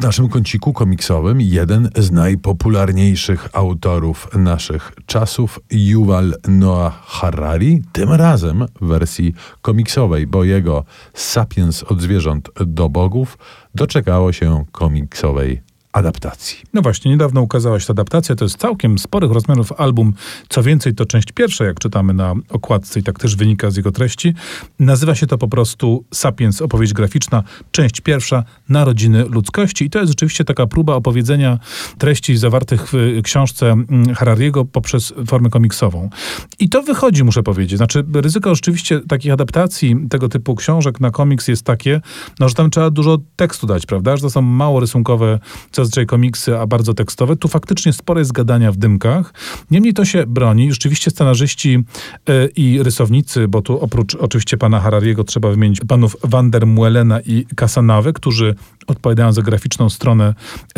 W naszym kąciku komiksowym jeden z najpopularniejszych autorów naszych czasów, Yuval Noah Harari, tym razem w wersji komiksowej, bo jego Sapiens od zwierząt do bogów doczekało się komiksowej adaptacji. No właśnie, niedawno ukazała się ta adaptacja. To jest całkiem sporych rozmiarów album. Co więcej, to część pierwsza, jak czytamy na okładce i tak też wynika z jego treści. Nazywa się to po prostu Sapiens, opowieść graficzna, część pierwsza, Narodziny ludzkości. I to jest rzeczywiście taka próba opowiedzenia treści zawartych w książce mm, Harariego poprzez formę komiksową. I to wychodzi, muszę powiedzieć. Znaczy, ryzyko rzeczywiście takich adaptacji tego typu książek na komiks jest takie, no, że tam trzeba dużo tekstu dać, prawda? Że to są mało rysunkowe zazwyczaj komiksy, a bardzo tekstowe. Tu faktycznie spore jest gadania w dymkach. Niemniej to się broni. Rzeczywiście scenarzyści y, i rysownicy, bo tu oprócz oczywiście pana Harariego trzeba wymienić panów Van der Muelena i Casanave, którzy odpowiadają za graficzną stronę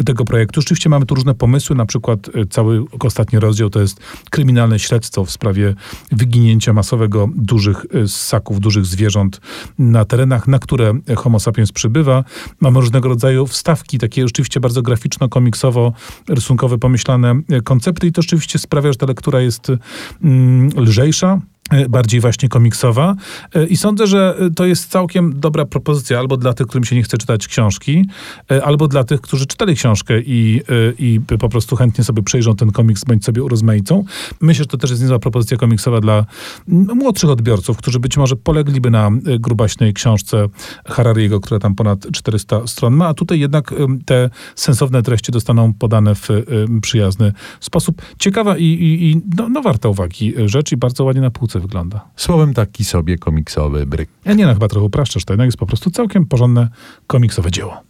tego projektu. Rzeczywiście mamy tu różne pomysły, na przykład y, cały ostatni rozdział to jest kryminalne śledztwo w sprawie wyginięcia masowego dużych y, ssaków, dużych zwierząt na terenach, na które homo sapiens przybywa. Mamy różnego rodzaju wstawki, takie rzeczywiście bardzo graficzno-komiksowo-rysunkowe pomyślane koncepty i to rzeczywiście sprawia, że ta lektura jest mm, lżejsza, bardziej właśnie komiksowa. E, I sądzę, że to jest całkiem dobra propozycja albo dla tych, którym się nie chce czytać książki, e, albo dla tych, którzy czytali książkę i, i po prostu chętnie sobie przejrzą ten komiks, bądź sobie urozmaicą. Myślę, że to też jest niezła propozycja komiksowa dla młodszych odbiorców, którzy być może polegliby na grubaśnej książce Harariego, która tam ponad 400 stron ma, a tutaj jednak te sensowne treści dostaną podane w przyjazny sposób. Ciekawa i, i, i no, no warta uwagi rzecz i bardzo ładnie na półce wygląda. Słowem taki sobie komiksowy bryk. Ja nie no, chyba trochę upraszczasz, to jednak jest po prostu całkiem porządne komiksowe dzieło.